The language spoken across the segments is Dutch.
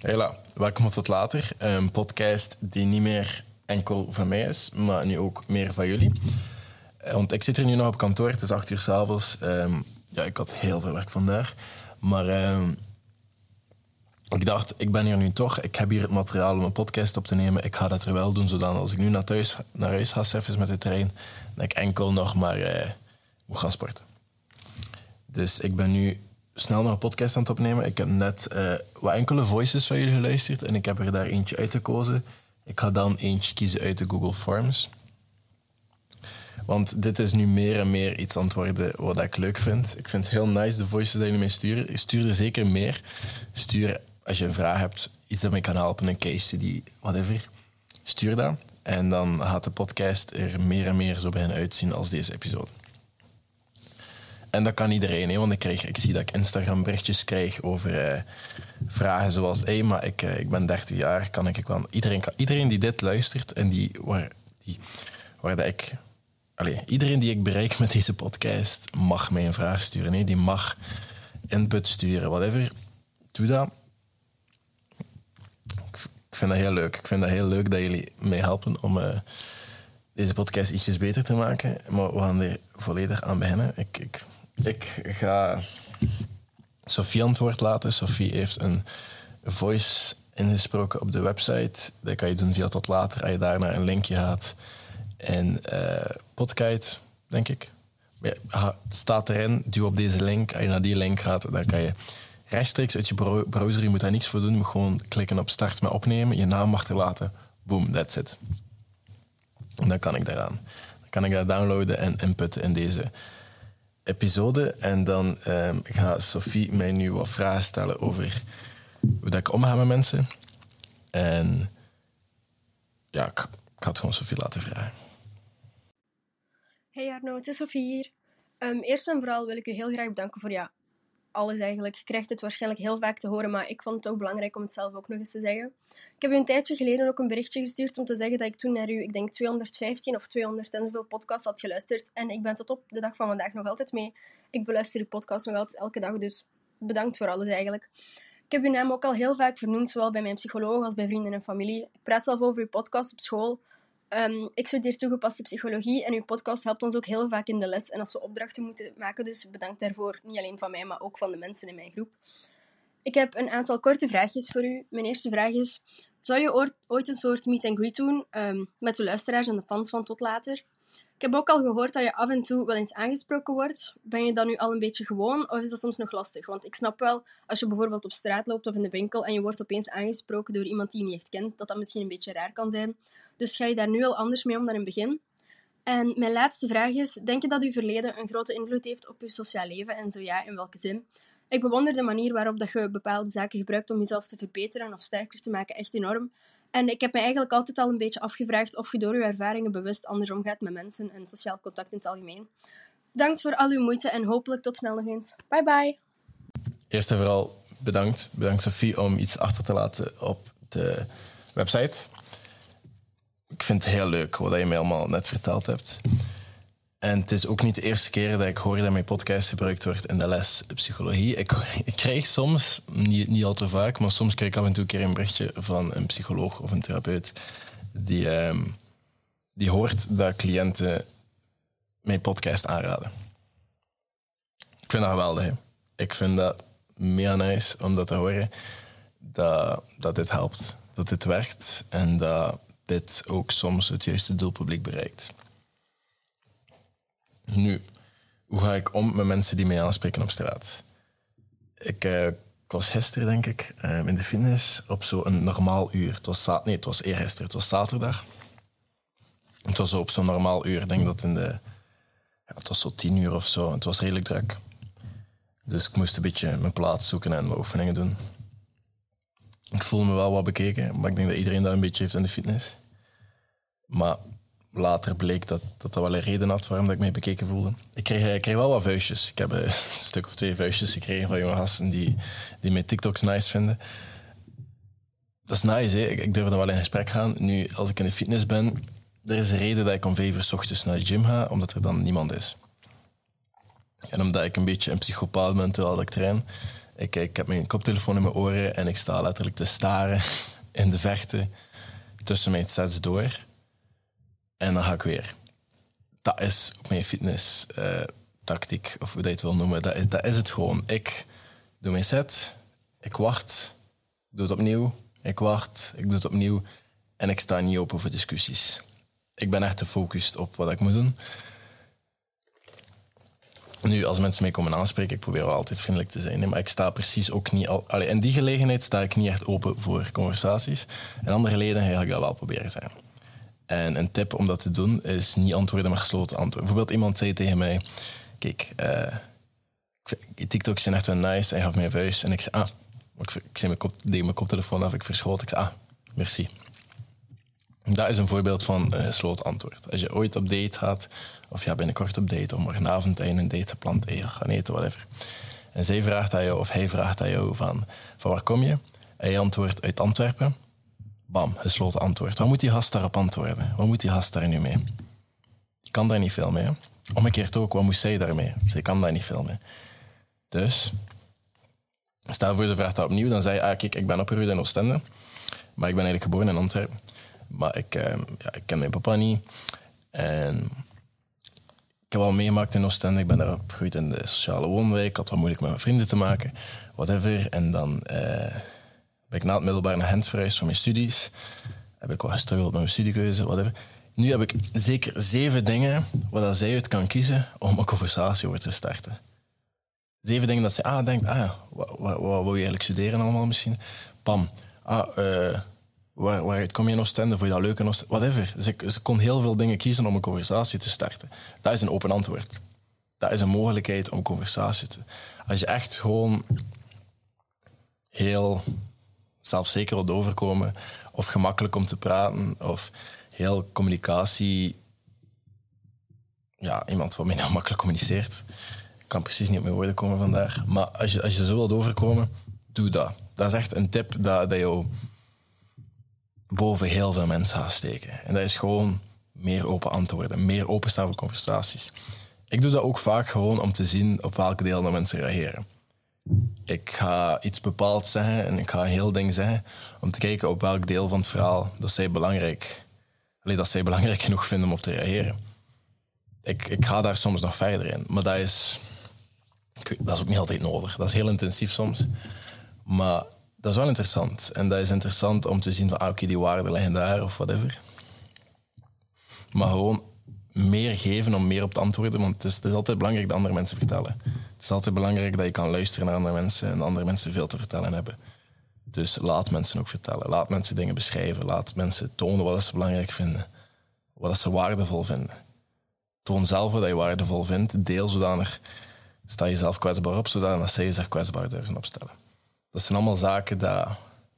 Hela, welkom tot later. Een podcast die niet meer enkel van mij is, maar nu ook meer van jullie. Eh, Want ik zit hier nu nog op kantoor, het is acht uur s'avonds. Um, ja, ik had heel veel werk vandaag. Maar ehm, ik dacht, ik ben hier nu toch. Ik heb hier het materiaal om een podcast op te nemen. Ik ga dat er wel doen, zodat als ik nu naar, naar huis ga, even met de trein, dat ik enkel nog maar eh, moet gaan sporten. Dus ik ben nu snel nog een podcast aan het opnemen. Ik heb net eh, wat enkele voices van jullie geluisterd en ik heb er daar eentje uitgekozen. Ik ga dan eentje kiezen uit de Google Forms. Want dit is nu meer en meer iets worden wat ik leuk vind. Ik vind het heel nice de voices die jullie mij sturen. Stuur er zeker meer. Stuur als je een vraag hebt, iets dat mij kan helpen, een case study, whatever. Stuur dat. En dan gaat de podcast er meer en meer zo beginnen uitzien als deze episode. En dat kan iedereen, hè, want ik, krijg, ik zie dat ik Instagram berichtjes krijg over eh, vragen zoals: hé, hey, maar ik, eh, ik ben 30 jaar, kan ik, ik wel. Iedereen, kan, iedereen die dit luistert en die, waar, die, waar dat ik. Allez, iedereen die ik bereik met deze podcast mag mij een vraag sturen. Hè, die mag input sturen, whatever. Doe dat. Ik vind dat heel leuk. Ik vind dat heel leuk dat jullie mij helpen om eh, deze podcast ietsjes beter te maken. Maar we gaan er volledig aan beginnen. Ik, ik, ik ga Sophie antwoord laten. Sophie heeft een voice ingesproken op de website. Dat kan je doen via tot later. Als je daar naar een linkje gaat. En eh Podkite, denk ik. Ja, staat erin. Duw op deze link. Als je naar die link gaat, dan kan je rechtstreeks uit je bro- browser. Je moet daar niets voor doen. Je moet gewoon klikken op start met opnemen. Je naam achterlaten. Boom, that's it. En dan kan ik daaraan. Dan kan ik dat downloaden en inputten in deze episode. En dan ehm, gaat Sophie mij nu wat vragen stellen over hoe dat ik omga met mensen. En ja, ik, ik het gewoon Sophie laten vragen. Hey Arno, het is Sophie hier. Ehm, eerst en vooral wil ik u heel graag bedanken voor ja, alles eigenlijk. Je krijgt het waarschijnlijk heel vaak te horen, maar ik vond het ook belangrijk om het zelf ook nog eens te zeggen. Ik heb u een tijdje geleden ook een berichtje gestuurd om te zeggen dat ik toen naar u, ik denk 215 of 200 en zoveel podcasts had geluisterd. En ik ben tot op de dag van vandaag nog altijd mee. Ik beluister uw podcast nog altijd elke dag, dus bedankt voor alles eigenlijk. Ik heb uw naam ook al heel vaak vernoemd, zowel bij mijn psycholoog als bij vrienden en familie. Ik praat zelf over uw podcast op school. Ehm, ik studeer toegepaste psychologie en uw podcast helpt ons ook heel vaak in de les en als we opdrachten moeten maken. Dus bedankt daarvoor, niet alleen van mij, maar ook van de mensen in mijn groep. Ik heb een aantal korte vraagjes voor u. Mijn eerste vraag is: zou je ooit, een soort meet and greet doen ehm, met de luisteraars en de fans van Tot Later? Ik heb ook al gehoord dat je af en toe wel eens aangesproken wordt. Ben je dat nu al een beetje gewoon of is dat soms nog lastig? Want ik snap wel, als je bijvoorbeeld op straat loopt of in de winkel en je wordt opeens aangesproken door iemand die je niet echt kent, dat dat misschien een beetje raar kan zijn. Dus ga je daar nu al anders mee om dan in het begin? En mijn laatste vraag is: denk je dat uw verleden een grote invloed heeft op uw sociaal leven en zo ja, in welke zin? Ik bewonder de manier waarop dat je bepaalde zaken gebruikt om jezelf te verbeteren of sterker te maken echt enorm. En ik heb me eigenlijk altijd al een beetje afgevraagd of je door uw ervaringen bewust anders omgaat met mensen en sociaal contact in het algemeen. Bedankt voor al uw moeite en hopelijk tot snel nog eens. Bye bye! Eerst en vooral bedankt. Bedankt Sophie om iets achter te laten op de website. Ik vind het heel leuk wat je mij allemaal net verteld hebt. En het is ook niet de eerste keer dat ik hoor dat mijn podcast gebruikt wordt in de les psychologie. Ik, ik krijg soms, niet, niet al te vaak, maar soms krijg ik af en toe een keer een berichtje van een psycholoog of een therapeut die, ehm, die hoort dat cliënten mijn podcast aanraden. Ik vind dat geweldig. Ik vind dat mega nice om dat te horen. Dat, dat dit helpt. Dat dit werkt. En dat dit ook soms het juiste doelpubliek bereikt. Nu, hoe ga ik om met mensen die mij aanspreken op straat? Ik, eh, was gisteren, denk ik, eh, in de fitness op zo'n normaal uur. Het was, nee, het was eergisteren, het was zaterdag. Het was op zo'n normaal uur. Ik denk dat in de... Ja, het was zo tien uur of zo. Het was redelijk druk. Dus ik moest een beetje mijn plaats zoeken en mijn oefeningen doen. Ik voel me wel wat bekeken, maar ik denk dat iedereen dat een beetje heeft in de fitness. Maar later bleek dat dat, wel een reden had waarom dat ik mij bekeken voelde. Ik kreeg, ik kreeg wel wat vuistjes. Ik heb eh, een stuk of twee vuistjes gekregen van jonge gasten die, die mijn TikToks nice vinden. Dat is nice? Ik, ik durf er wel in gesprek gaan. Nu, als ik in de fitness ben, er is een reden dat ik om vijf uur s ochtends naar de gym ga, omdat er dan niemand is. En omdat ik een beetje een psychopaat ben terwijl ik train, Ik, ik heb mijn koptelefoon in mijn oren en ik sta letterlijk te staren in de verte tussen mijn sets door. En dan ga ik weer. Dat is mijn fitness uh, tactiek, of hoe dat je het wil noemen. Dat is, dat is het gewoon. Ik doe mijn set, ik wacht, ik doe het opnieuw, ik wacht, ik doe het opnieuw. En ik sta niet open voor discussies. Ik ben echt gefocust op wat ik moet doen. Nu, als mensen mij komen aanspreken, ik probeer wel altijd vriendelijk te zijn. Maar ik sta precies ook niet... Al, in die gelegenheid sta ik niet echt open voor conversaties. En andere leden ga ik dat wel proberen zijn. En een tip om dat te doen is niet antwoorden, maar gesloten antwoorden. Bijvoorbeeld iemand zei tegen mij... Kijk, uh, TikToks zijn echt wel nice. Hij gaf mij een vuist. En ik zei, ah... Ik, ik mijn, kop, deed mijn koptelefoon af, ik verschoot. Ik zei, ah, merci. Dat is een voorbeeld van gesloten antwoord. Als je ooit op date gaat, of ja, binnenkort op date, of morgenavond en een date gepland, hey, gaan eten, whatever. En zij vraagt aan jou, of hij vraagt aan jou van, van waar kom je? En je antwoordt uit Antwerpen. Bam, gesloten antwoord. Wat moet die gast daarop antwoorden? Wat moet die gast daar nu mee? Je kan daar niet veel mee. Omgekeerd ook, wat moest zij daarmee? Zij kan daar niet veel mee. Dus, stel voor ze vraagt dat opnieuw, dan zei je, ah, ik ben opgegroeid in Oostende, maar ik ben eigenlijk geboren in Antwerpen. Maar ik, uh, ja, ik ken mijn papa niet. En ik heb al meegemaakt in Oostende. Ik ben daar opgegroeid in de sociale woonwijk. Ik had wat moeilijk met mijn vrienden te maken. Whatever. En dan uh, ik na het middelbaar naar Gent verhuisd voor mijn studies. Heb ik wel gestruggeld met mijn studiekeuze, whatever. Nu heb ik zeker zeven dingen waar zij uit kan kiezen om een conversatie over te starten. Zeven dingen dat ze ah, denkt, ah, wat, wat, wat wil je eigenlijk studeren allemaal misschien? Pam, ah, uh, Waar, kom je in Oostende? Vond je dat leuk in? Whatever. Ik, ze kon heel veel dingen kiezen om een conversatie te starten. Dat is een open antwoord. Dat is een mogelijkheid om conversatie te... Als je echt gewoon heel zelfzeker wilt overkomen, of gemakkelijk om te praten, of heel communicatie... Ja, iemand wat nou makkelijk communiceert. Ik kan precies niet op mijn woorden komen vandaag. Maar als je, als je zo wilt overkomen, doe dat. Dat is echt een tip dat, dat jou boven heel veel mensen gaan steken. En dat is gewoon meer open antwoorden, meer openstaan voor conversaties. Ik doe dat ook vaak gewoon om te zien op welke deel de mensen reageren. Ik ga iets bepaald zeggen en ik ga heel ding zeggen om te kijken op welk deel van het verhaal dat zij belangrijk, alleen dat zij belangrijk genoeg vinden om op te reageren. Ik, ik ga daar soms nog verder in, maar dat is, dat is ook niet altijd nodig. Dat is heel intensief soms. Maar dat is wel interessant. En dat is interessant om te zien van, ah, oké, die waarden liggen daar of whatever. Maar gewoon meer geven om meer op te antwoorden. Want het is, het is, altijd belangrijk dat andere mensen vertellen. Het is altijd belangrijk dat je kan luisteren naar andere mensen en andere mensen veel te vertellen hebben. Dus laat mensen ook vertellen. Laat mensen dingen beschrijven. Laat mensen tonen wat ze belangrijk vinden. Wat ze waardevol vinden. Toon zelf wat je waardevol vindt. Deel zodanig. Sta jezelf kwetsbaar op, zodat zij zich kwetsbaar durven opstellen. Dat zijn allemaal zaken dat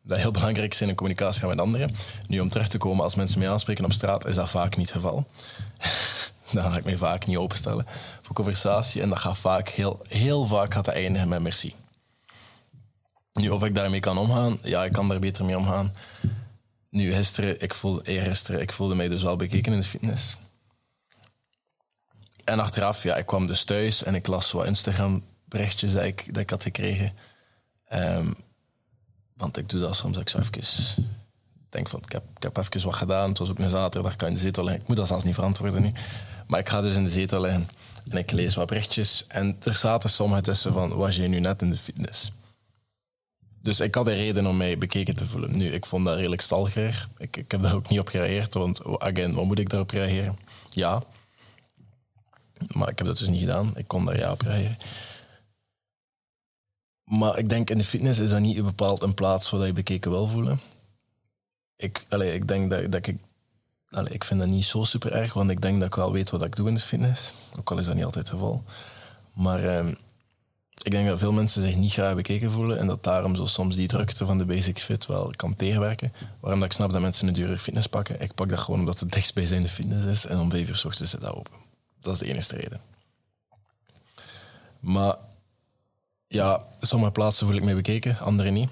heel belangrijk zijn in communicatie met anderen. Nu, om terug te komen, als mensen mij aanspreken op straat, is dat vaak niet het geval. dan ga ik mij vaak niet openstellen voor conversatie. En dat gaat vaak, heel, heel vaak gaat dat eindigen met merci. Nu, of ik daarmee kan omgaan? Ja, ik kan daar beter mee omgaan. Nu, gisteren, ik voelde, eergisteren, ik voelde mij dus wel bekeken in de fitness. En achteraf, ja, ik kwam dus thuis en ik las wat Instagram berichtjes dat ik, dat ik had gekregen. Um, want ik doe dat soms. Ik zou even denk van, ik heb, ik heb even wat gedaan. Het was ook een zaterdag, kan zetel liggen. Ik moet dat zelfs niet verantwoorden nu. Maar ik ga dus in de zetel liggen en ik lees wat berichtjes. En er zaten sommige tussen van, was je nu net in de fitness? Dus ik had een reden om mij bekeken te voelen. Nu, ik vond dat redelijk stalker. Ik, ik heb daar ook niet op gereageerd, want again, wat moet ik daarop reageren? Ja. Maar ik heb dat dus niet gedaan. Ik kon daar ja op reageren. Maar ik denk in de fitness is dat niet bepaald een plaats waar je bekeken wil voelen. Ik, allez, ik denk dat, dat ik... Allez, ik vind dat niet zo super erg, want ik denk dat ik wel weet wat ik doe in de fitness. Ook al is dat niet altijd het geval. Maar eh, ik denk dat veel mensen zich niet graag bekeken voelen en dat daarom zo soms die drukte van de basics fit wel kan tegenwerken. Waarom dat ik snap dat mensen een dure fitness pakken. Ik pak dat gewoon omdat het dichtst bij zijn de fitness is en om vijf uur s ochtends is dat open. Dat is de enige reden. Maar ja, sommige plaatsen voel ik me bekeken, andere niet.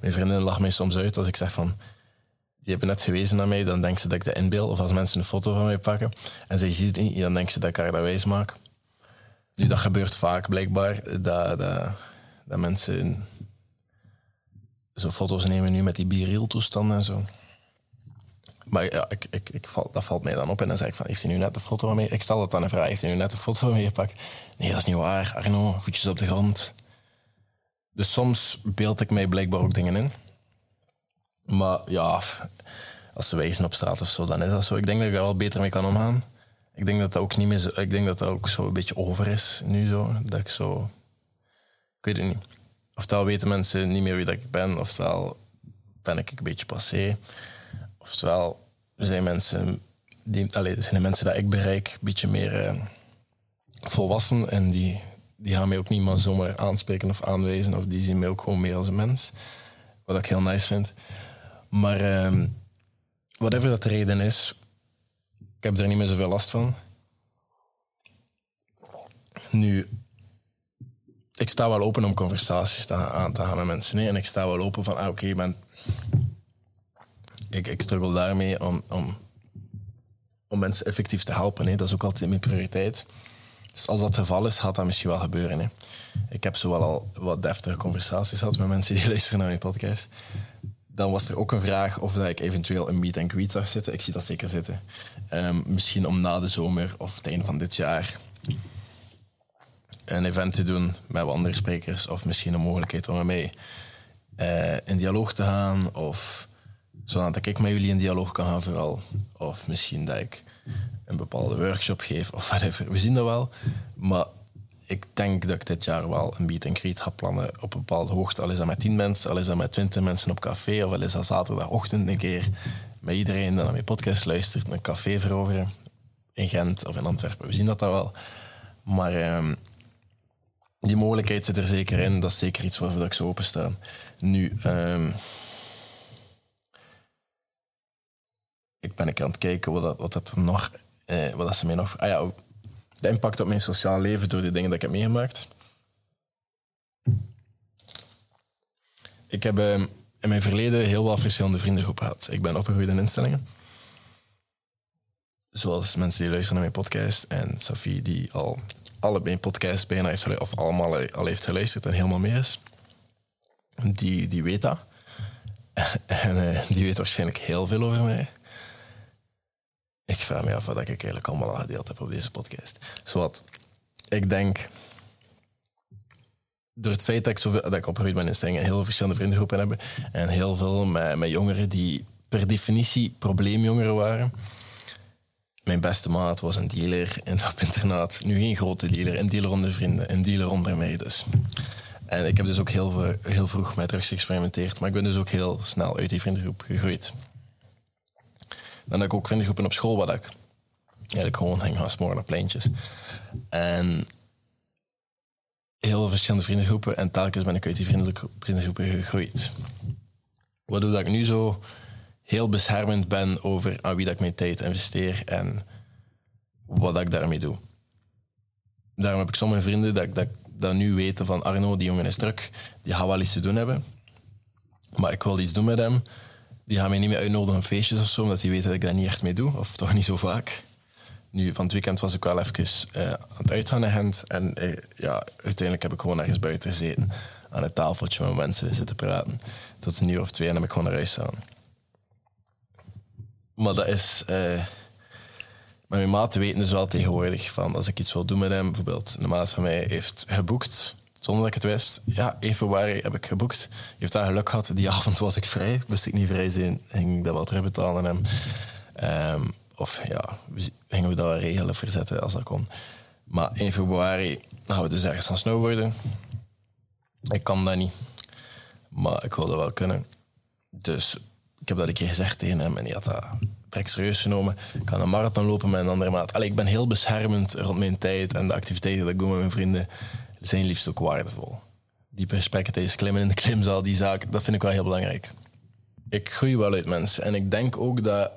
Mijn vriendin lacht mij soms uit als ik zeg van... Die hebben net gewezen naar mij, dan denken ze dat ik de inbeeld. Of als mensen een foto van mij pakken en ze ziet het niet, dan denken ze dat ik haar dat wijs maak. Nu, dat gebeurt vaak blijkbaar, dat, dat, dat mensen zo foto's nemen nu met die biriel toestanden en zo. Maar ja, ik, ik, ik val, dat valt mij dan op en dan zeg ik van, heeft hij nu net de foto mee? Ik stel dat dan een vraag, heeft hij nu net de foto meegepakt? Nee, dat is niet waar, Arno, voetjes op de grond. Dus soms beeld ik mij blijkbaar ook dingen in. Maar ja, als ze wijzen op straat of zo, dan is dat zo. Ik denk dat ik daar wel beter mee kan omgaan. Ik denk dat dat ook niet meer zo, ik denk dat dat ook zo een beetje over is nu zo. Dat ik zo, ik weet het niet. Oftewel weten mensen niet meer wie dat ik ben, oftewel ben ik een beetje passé. Oftewel zijn mensen, die, allez, zijn de mensen die ik bereik een beetje meer eh, volwassen en die, die gaan mij ook niet maar zomaar aanspreken of aanwijzen of die zien mij ook gewoon meer als een mens. Wat ik heel nice vind. Maar uh, whatever dat de reden is, ik heb er niet meer zoveel last van. Nu, ik sta wel open om conversaties te, aan te gaan met mensen. Nee? En ik sta wel open van, ah, oké, okay, ik, ik struggle daarmee om, om, om mensen effectief te helpen. Nee? Dat is ook altijd mijn prioriteit. Dus als dat het geval is, gaat dat misschien wel gebeuren. Hè? Ik heb zo wel al wat deftige conversaties gehad met mensen die luisteren naar mijn podcast. Dan was er ook een vraag of dat ik eventueel een meet and greet zou zitten. Ik zie dat zeker zitten. Um, misschien om na de zomer of het einde van dit jaar een event te doen met wat andere sprekers. Of misschien een mogelijkheid om mij uh, in dialoog te gaan. Of zodat ik met jullie in dialoog kan gaan vooral. Of misschien dat ik een bepaalde workshop geef of whatever. We zien dat wel. Maar ik denk dat ik dit jaar wel een meet and greet ga plannen op een bepaalde hoogte. Al is dat met tien mensen, al is dat met twintig mensen op café, of al is dat zaterdagochtend een keer met iedereen die naar mijn podcast luistert, een café veroveren in Gent of in Antwerpen. We zien dat dat wel. Maar um, die mogelijkheid zit er zeker in. Dat is zeker iets waarvoor ik zo open sta. Nu, um, ik ben ik aan het kijken wat dat, wat dat er nog, eh, wat dat ze mij nog. Ah ja, de impact op mijn sociaal leven door de dingen dat ik heb meegemaakt. Ik heb uh, in mijn verleden heel wat verschillende vriendengroepen gehad. Ik ben opgegroeid in instellingen. Zoals mensen die luisteren naar mijn podcast en Sophie die al alle mijn podcasts bijna heeft of allemaal al heeft geluisterd en helemaal mee is. Die, die weet dat. en uh, die weet waarschijnlijk heel veel over mij. Ik vraag me af wat ik eigenlijk allemaal al gedeeld heb op deze podcast. Zowat, ik denk, door het feit dat ik, zoveel, dat ik opgegroeid ben in Stengen, heel verschillende vriendengroepen hebben en heel veel met, met jongeren die per definitie probleemjongeren waren. Mijn beste maat was een dealer in het internaat. Nu geen grote dealer, een dealer onder vrienden, een dealer onder mij dus. En ik heb dus ook heel, heel vroeg met drugs geëxperimenteerd, maar ik ben dus ook heel snel uit die vriendengroep gegroeid. Dan heb ik ook vriendengroepen op school waar ik eigenlijk gewoon ging gaan smoren op pleintjes. En heel verschillende vriendengroepen en telkens ben ik uit die vriendengroepen gegroeid. Waardoor dat ik nu zo heel beschermend ben over aan wie dat ik mijn tijd investeer en wat dat ik daarmee doe. Daarom heb ik sommige vrienden dat, dat, dat nu weten van Arno, die jongen is druk, die gaat wel iets te doen hebben. Maar ik wil iets doen met hem die gaan mij niet meer uitnodigen op feestjes of zo, omdat die weten dat ik daar niet echt mee doe, of toch niet zo vaak. Nu, van het weekend was ik wel even uh, aan het uitgaan. En uh, ja, uiteindelijk heb ik gewoon ergens buiten gezeten. Aan het tafeltje met mensen zitten praten. Tot een uur of twee en dan heb ik gewoon naar huis. Maar dat is... Uh, mijn maten weten dus wel tegenwoordig van als ik iets wil doen met hem, bijvoorbeeld een maat van mij heeft geboekt zonder dat ik het wist. Ja, 1 februari heb ik geboekt. Je heeft daar geluk gehad. Die avond was ik vrij. Moest ik niet vrij zijn, ging ik dat wel terugbetalen aan hem. Of ja, gingen we dat regelen, verzetten als dat kon. Maar 1 februari gaan we dus ergens gaan snowboarden. Ik kan dat niet. Maar ik wilde wel kunnen. Dus ik heb dat een keer gezegd tegen hem en hij had dat direct serieus genomen. Ik kan een marathon lopen met een andere maat. Allee, ik ben heel beschermend rond mijn tijd en de activiteiten dat ik doe met mijn vrienden zijn liefst ook waardevol. Die tijdens klimmen in de klimzaal, die zaak, dat vind ik wel heel belangrijk. Ik groei wel uit mensen en ik denk ook dat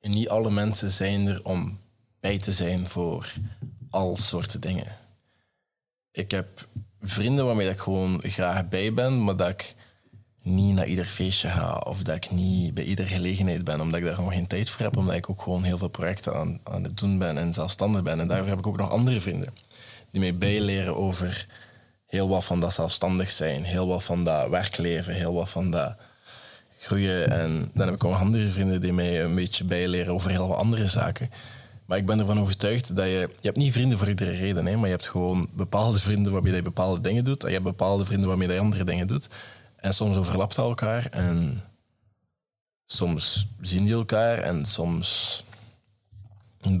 niet alle mensen zijn er om bij te zijn voor al soorten dingen. Ik heb vrienden waarmee ik gewoon graag bij ben, maar dat ik niet naar ieder feestje ga of dat ik niet bij iedere gelegenheid ben, omdat ik daar gewoon geen tijd voor heb, omdat ik ook gewoon heel veel projecten aan, aan het doen ben en zelfstandig ben. En daarvoor heb ik ook nog andere vrienden die mij bijleren over heel wat van dat zelfstandig zijn, heel wat van dat werkleven, heel wat van dat groeien. En dan heb ik ook andere vrienden die mij een beetje bijleren over heel wat andere zaken. Maar ik ben ervan overtuigd dat je... Je hebt niet vrienden voor iedere reden, hè, maar je hebt gewoon bepaalde vrienden waarmee je bepaalde dingen doet. En je hebt bepaalde vrienden waarmee je andere dingen doet. En soms overlapt dat elkaar. En soms zien die elkaar. En soms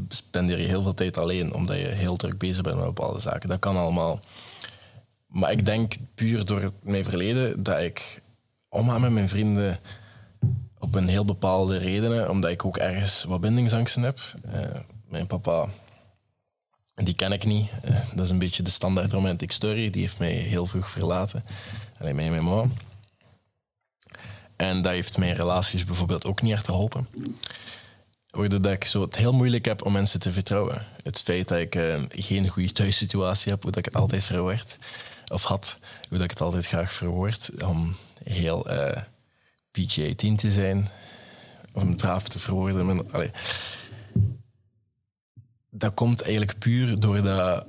spendeer je heel veel tijd alleen, omdat je heel druk bezig bent met bepaalde zaken. Dat kan allemaal. Maar ik denk puur door mijn verleden dat ik omga met mijn vrienden op een heel bepaalde redenen, omdat ik ook ergens wat bindingsangsten heb. Uh, mijn papa, die ken ik niet. Uh, dat is een beetje de standaard romantic story. Die heeft mij heel vroeg verlaten. Alleen mij en mijn mama. En dat heeft mijn relaties bijvoorbeeld ook niet echt geholpen. Dat ik zo het heel moeilijk heb om mensen te vertrouwen. Het feit dat ik uh, geen goede thuissituatie heb, hoe dat ik het altijd verwoord, of had, hoe dat ik het altijd graag verwoord, om heel uh, PGA-10 te zijn, om het braaf te verwoorden. Allee. Dat komt eigenlijk puur doordat...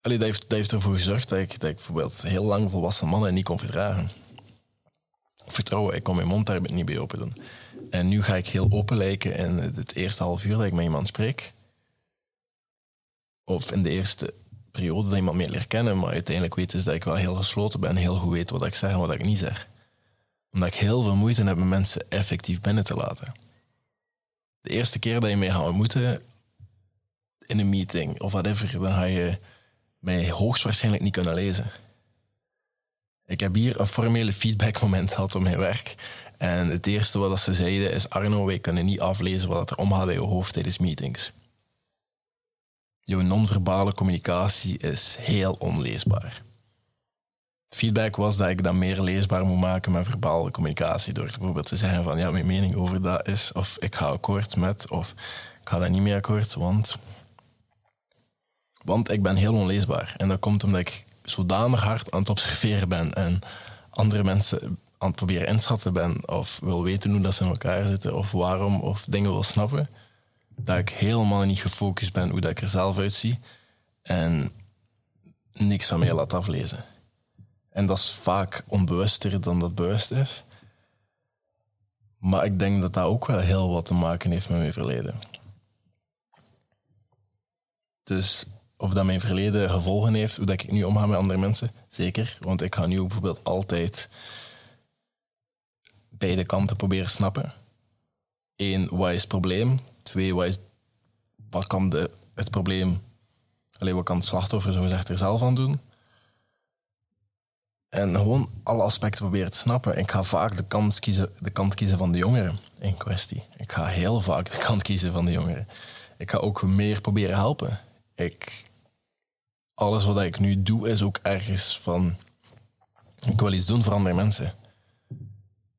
Allee, dat, heeft, dat heeft ervoor gezorgd dat ik, dat ik bijvoorbeeld heel lang volwassen mannen niet kon verdragen. Vertrouwen, ik kon mijn mond daar niet bij open doen. En nu ga ik heel open lijken in het eerste half uur dat ik met iemand spreek. Of in de eerste periode dat iemand meer leert kennen, maar uiteindelijk weet is dat ik wel heel gesloten ben en heel goed weet wat ik zeg en wat ik niet zeg. Omdat ik heel veel moeite heb met mensen effectief binnen te laten. De eerste keer dat je mij gaat ontmoeten in een meeting of whatever, dan ga je mij hoogstwaarschijnlijk niet kunnen lezen. Ik heb hier een formele feedbackmoment gehad op mijn werk. En het eerste wat ze zeiden is: Arno, wij kunnen niet aflezen wat er omgaat in je hoofd tijdens meetings. Je non-verbale communicatie is heel onleesbaar. Feedback was dat ik dat meer leesbaar moet maken met verbale communicatie. Door bijvoorbeeld te zeggen van ja, mijn mening over dat is, of ik ga akkoord met, of ik ga daar niet mee akkoord, want, want ik ben heel onleesbaar. En dat komt omdat ik zodanig hard aan het observeren ben en andere mensen aan proberen inschatten ben, of wil weten hoe dat ze in elkaar zitten, of waarom, of dingen wil snappen dat ik helemaal niet gefocust ben hoe dat ik er zelf uitzie en niks van mij laat aflezen. En dat is vaak onbewuster dan dat bewust is. Maar ik denk dat dat ook wel heel wat te maken heeft met mijn verleden. Dus of dat mijn verleden gevolgen heeft, hoe dat ik nu omga met andere mensen, zeker. Want ik ga nu bijvoorbeeld altijd beide kanten proberen snappen. Eén, wat is het probleem? Twee, wat, is, wat kan de, het probleem, alleen wat kan het slachtoffer zo gezegd er zelf aan doen? En gewoon alle aspecten proberen te snappen. Ik ga vaak de kant, kiezen, de kant kiezen van de jongeren in kwestie. Ik ga heel vaak de kant kiezen van de jongeren. Ik ga ook meer proberen helpen. Ik, alles wat ik nu doe is ook ergens van... Ik wil iets doen voor andere mensen.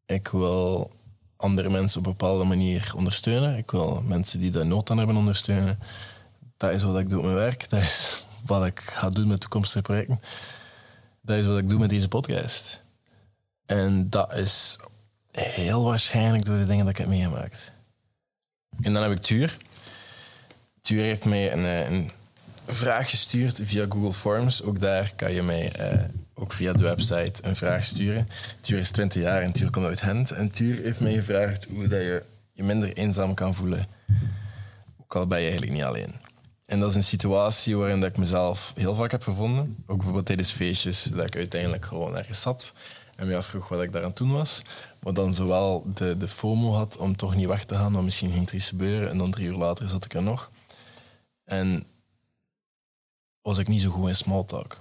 Ik wil andere mensen op een bepaalde manier ondersteunen. Ik wil mensen die daar nood aan hebben ondersteunen. Dat is wat ik doe met mijn werk. Dat is wat ik ga doen met toekomstige projecten. Dat is wat ik doe met deze podcast. En dat is heel waarschijnlijk door de dingen dat ik heb meegemaakt. En dan heb ik Tuur. Tuur heeft mij een, eh, een vraag gestuurd via Google Forms. Ook daar kan je mij uh, ook via de website een vraag sturen. Tuur is 20 jaar en Tuur komt uit Gent. En Tuur heeft mij gevraagd hoe dat je je minder eenzaam kan voelen. Ook al ben je eigenlijk niet alleen. En dat is een situatie waarin dat ik mezelf heel vaak heb gevonden. Ook bijvoorbeeld tijdens feestjes, dat ik uiteindelijk gewoon ergens zat en me afvroeg wat ik daar aan toen was. Maar dan zowel de, de FOMO had om toch niet weg te gaan, want misschien ging er iets gebeuren. En dan drie uur later zat ik er nog. En was ik niet zo goed in small talk.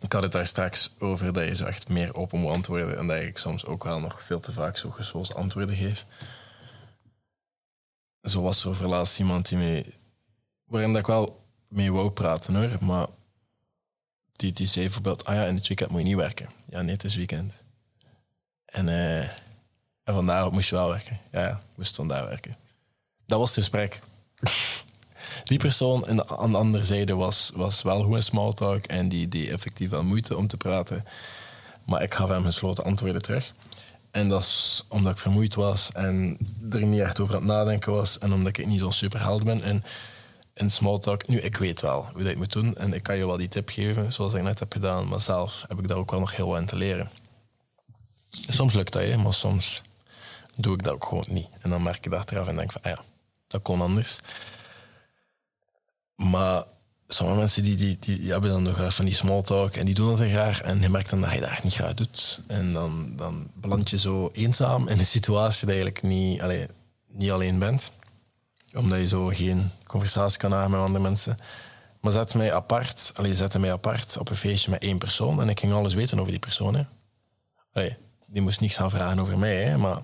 Ik had het daar straks over dat je zo echt meer open moet antwoorden en dat ik soms ook wel nog veel te vaak zo gesloten antwoorden geef. Zo was er over laatst iemand die mee, waarin dat ik wel mee wou praten hoor, maar die, die zei bijvoorbeeld, ah ja, in het weekend moet je niet werken. Ja, nee, het is weekend. En, uh, en vandaar moest je wel werken. Ja, ja, moest vandaar werken. Dat was het gesprek die persoon aan de andere zijde was, was wel goed in small talk en die, die effectief wel moeite om te praten. Maar ik gaf hem gesloten antwoorden terug. En dat is omdat ik vermoeid was en er niet echt over aan het nadenken was en omdat ik niet zo super held ben. En in small talk. Nu, ik weet wel hoe dat je moet doen en ik kan je wel die tip geven, zoals ik net heb gedaan, maar zelf heb ik daar ook wel nog heel wat in te leren. Soms lukt dat, hè, maar soms doe ik dat ook gewoon niet. En dan merk ik achteraf en denk van, ah ja, dat kon anders. Maar sommige mensen die, die, die, hebben dan nog van die small talk en die doen dat graag. En je merkt dan dat je echt niet graag doet. En dan, dan beland je zo eenzaam in een situatie dat je eigenlijk niet, allee, niet alleen bent. Omdat je zo geen conversatie kan hebben met andere mensen. Maar zet mij apart, allee, zette mij apart op een feestje met één persoon. En ik ging alles weten over die persoon. Hè. Die moest niks gaan vragen over mij, hè, maar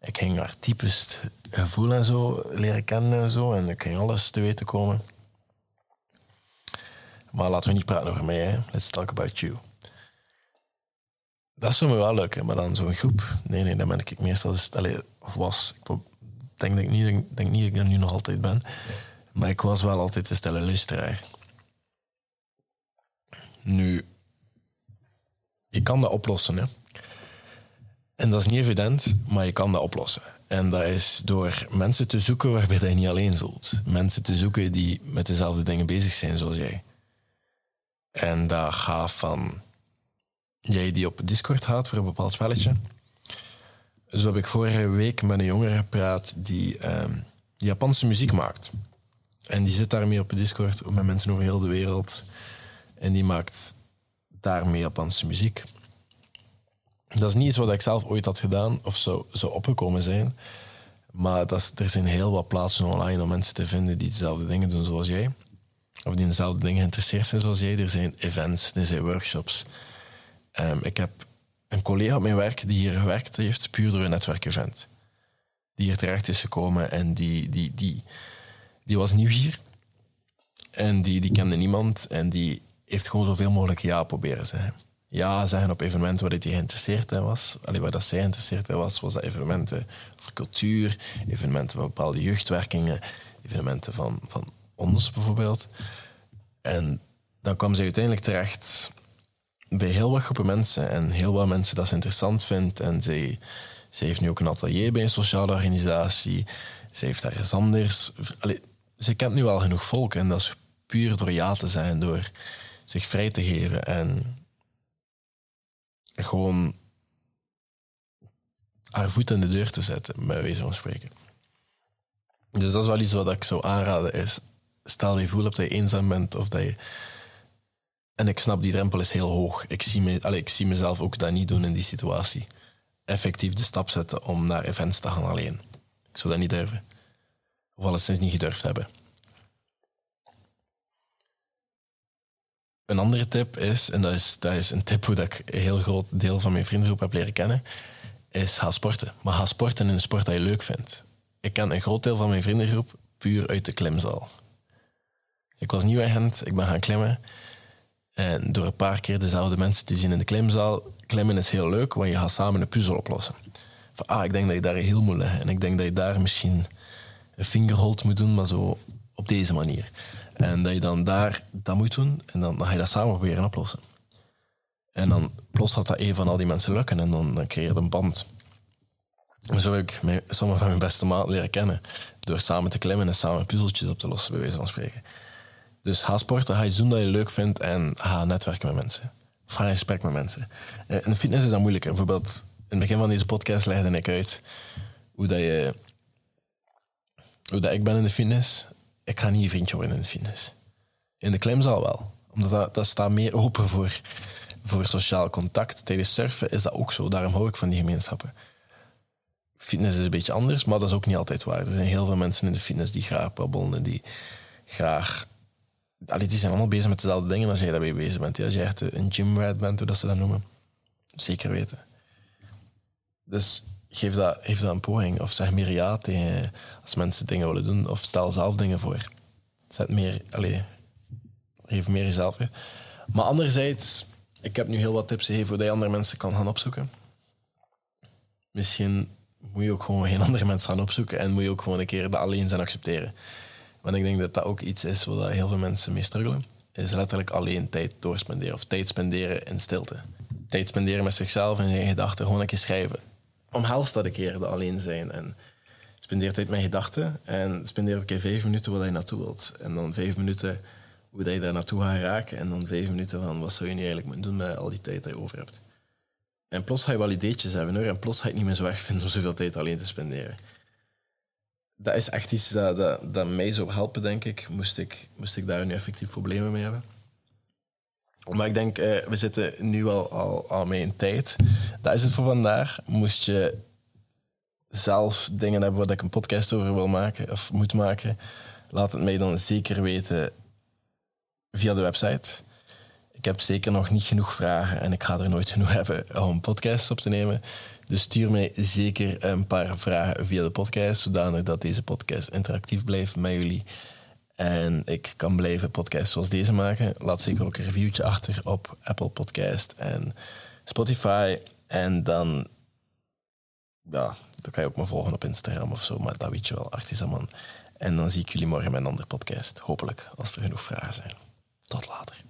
ik ging haar typisch gevoel en zo leren kennen en zo. En ik ging alles te weten komen. Maar laten we niet praten over mij, hè. Let's talk about you. Dat zou me wel lukken, maar dan zo'n groep. Nee, nee, dan ben ik meestal... Allez, of was. Ik denk, denk, niet, denk, niet dat ik er nu nog altijd ben. Maar ik was wel altijd een stelle luisteraar. Nu, je kan dat oplossen, hè. En dat is niet evident, maar je kan dat oplossen. En dat is door mensen te zoeken waarbij je, je niet alleen voelt. Mensen te zoeken die met dezelfde dingen bezig zijn zoals jij. En dat gaat van jij die op Discord gaat voor een bepaald spelletje. Zo heb ik vorige week met een jongere gepraat die um, Japanse muziek maakt. En die zit daarmee op Discord met mensen over heel de wereld. En die maakt daarmee Japanse muziek. Dat is niet iets wat ik zelf ooit had gedaan of zo zou opgekomen zijn. Maar dat er zijn heel wat plaatsen online om mensen te vinden die dezelfde dingen doen zoals jij. Of die in dezelfde dingen geïnteresseerd zijn zoals jij. Er zijn events, er zijn workshops. Um, ik heb een collega op mijn werk die hier gewerkt heeft, puur door een netwerkevent. Die hier terecht is gekomen en die, die, die, die was nieuw hier. En die, die kende niemand en die heeft gewoon zoveel mogelijk ja proberen zeggen ja zeggen op evenementen waar hij geïnteresseerd in was. Allee, waar dat zij geïnteresseerd in was, was dat evenementen over cultuur, evenementen van bepaalde jeugdwerkingen, evenementen van, van ons bijvoorbeeld. En dan kwam ze uiteindelijk terecht bij heel wat groepen mensen en heel wat mensen dat ze interessant vindt. En zij, zij heeft nu ook een atelier bij een sociale organisatie. Ze heeft ergens anders. Allee, ze kent nu al genoeg volk en dat is puur door ja te zijn, door zich vrij te geven en gewoon haar voet in de deur te zetten, bij wijze van spreken. Dus dat is wel iets wat ik zou aanraden is, stel je voelt dat je eenzaam bent of dat je... En ik snap, die drempel is heel hoog. Ik zie, me, allez, ik zie mezelf ook dat niet doen in die situatie. Effectief de stap zetten om naar events te gaan alleen. Ik zou dat niet durven. Of alleszins niet gedurfd hebben. Een andere tip is, en dat is, dat is een tip hoe dat ik een heel groot deel van mijn vriendengroep heb leren kennen, is ga sporten. Maar ga sporten in een sport dat je leuk vindt. Ik ken een groot deel van mijn vriendengroep puur uit de klimzaal. Ik was nieuw agent, ik ben gaan klimmen. En door een paar keer dezelfde mensen te zien in de klimzaal, klimmen is heel leuk, want je gaat samen een puzzel oplossen. Van, ah, ik denk dat je daar heel moet leggen. En ik denk dat je daar misschien een fingerhold moet doen, maar zo op deze manier. En dat je dan daar dat moet doen en dan, ga je dat samen proberen oplossen. En dan plots had dat een van al die mensen lukken en dan, dan creëer je een band. Zo heb ik sommige van mijn beste maat leren kennen. Door samen te klimmen en samen puzzeltjes op te lossen, bij wijze van spreken. Dus ga sporten, ga iets doen dat je leuk vindt en ga netwerken met mensen. Of ga in gesprek met mensen. En in fitness is dat moeilijker. Bijvoorbeeld, in het begin van deze podcast legde ik uit hoe dat je... Hoe dat ik ben in de fitness ik ga niet een vriendje worden in de fitness. In de klimzaal wel. Omdat dat, dat staat meer open voor, voor sociaal contact. Tijdens surfen is dat ook zo. Daarom hou ik van die gemeenschappen. Fitness is een beetje anders, maar dat is ook niet altijd waar. Er zijn heel veel mensen in de fitness die graag babbelen en die graag... Allee, die zijn allemaal bezig met dezelfde dingen als jij daarbij bezig bent. Als je echt een gymrat bent, hoe dat ze dat noemen. Zeker weten. Dus geef dat, geef dat een poging. Of zeg meer ja tegen als mensen dingen willen doen. Of stel zelf dingen voor. Zet meer, allez, geef meer jezelf. Maar anderzijds, ik heb nu heel wat tips gegeven hoe je andere mensen kan gaan opzoeken. Misschien moet je ook gewoon geen andere mensen gaan opzoeken en moet je ook gewoon een keer dat alleen zijn accepteren. Want ik denk dat dat ook iets is waar heel veel mensen mee struggelen. Is letterlijk alleen tijd doorspenderen of tijd spenderen in stilte. Tijd spenderen met zichzelf en je gedachten, gewoon een keer schrijven omhelst dat een keer, alleen zijn. En spendeer tijd met gedachten en spendeer een keer vijf minuten waar je naartoe wilt. En dan vijf minuten hoe dat je daar naartoe gaat raken en dan vijf minuten van wat zou je nu eigenlijk moeten doen met al die tijd die je over hebt. En plots ga je wel ideetjes hebben hoor, en plots ga je het niet meer zo erg vinden om zoveel tijd alleen te spenderen. Dat is echt iets dat, dat, mij zou helpen, denk ik, moest ik, moest ik daar nu effectief problemen mee hebben. Maar ik denk, eh, we zitten nu al, al, al mee in tijd. Dat is het voor vandaag. Moest je zelf dingen hebben waar ik een podcast over wil maken of moet maken, laat het mij dan zeker weten via de website. Ik heb zeker nog niet genoeg vragen en ik ga er nooit genoeg hebben om podcasts op te nemen. Dus stuur mij zeker een paar vragen via de podcast, zodanig dat deze podcast interactief blijft met jullie. En ik kan blijven podcasts zoals deze maken. Laat zeker ook een reviewtje achter op Apple Podcast en Spotify. En dan, ja, dan kan je ook me volgen op Instagram of zo, maar dat weet je wel, Artisaman. En dan zie ik jullie morgen met een andere podcast. Hopelijk, als er genoeg vragen zijn. Tot later.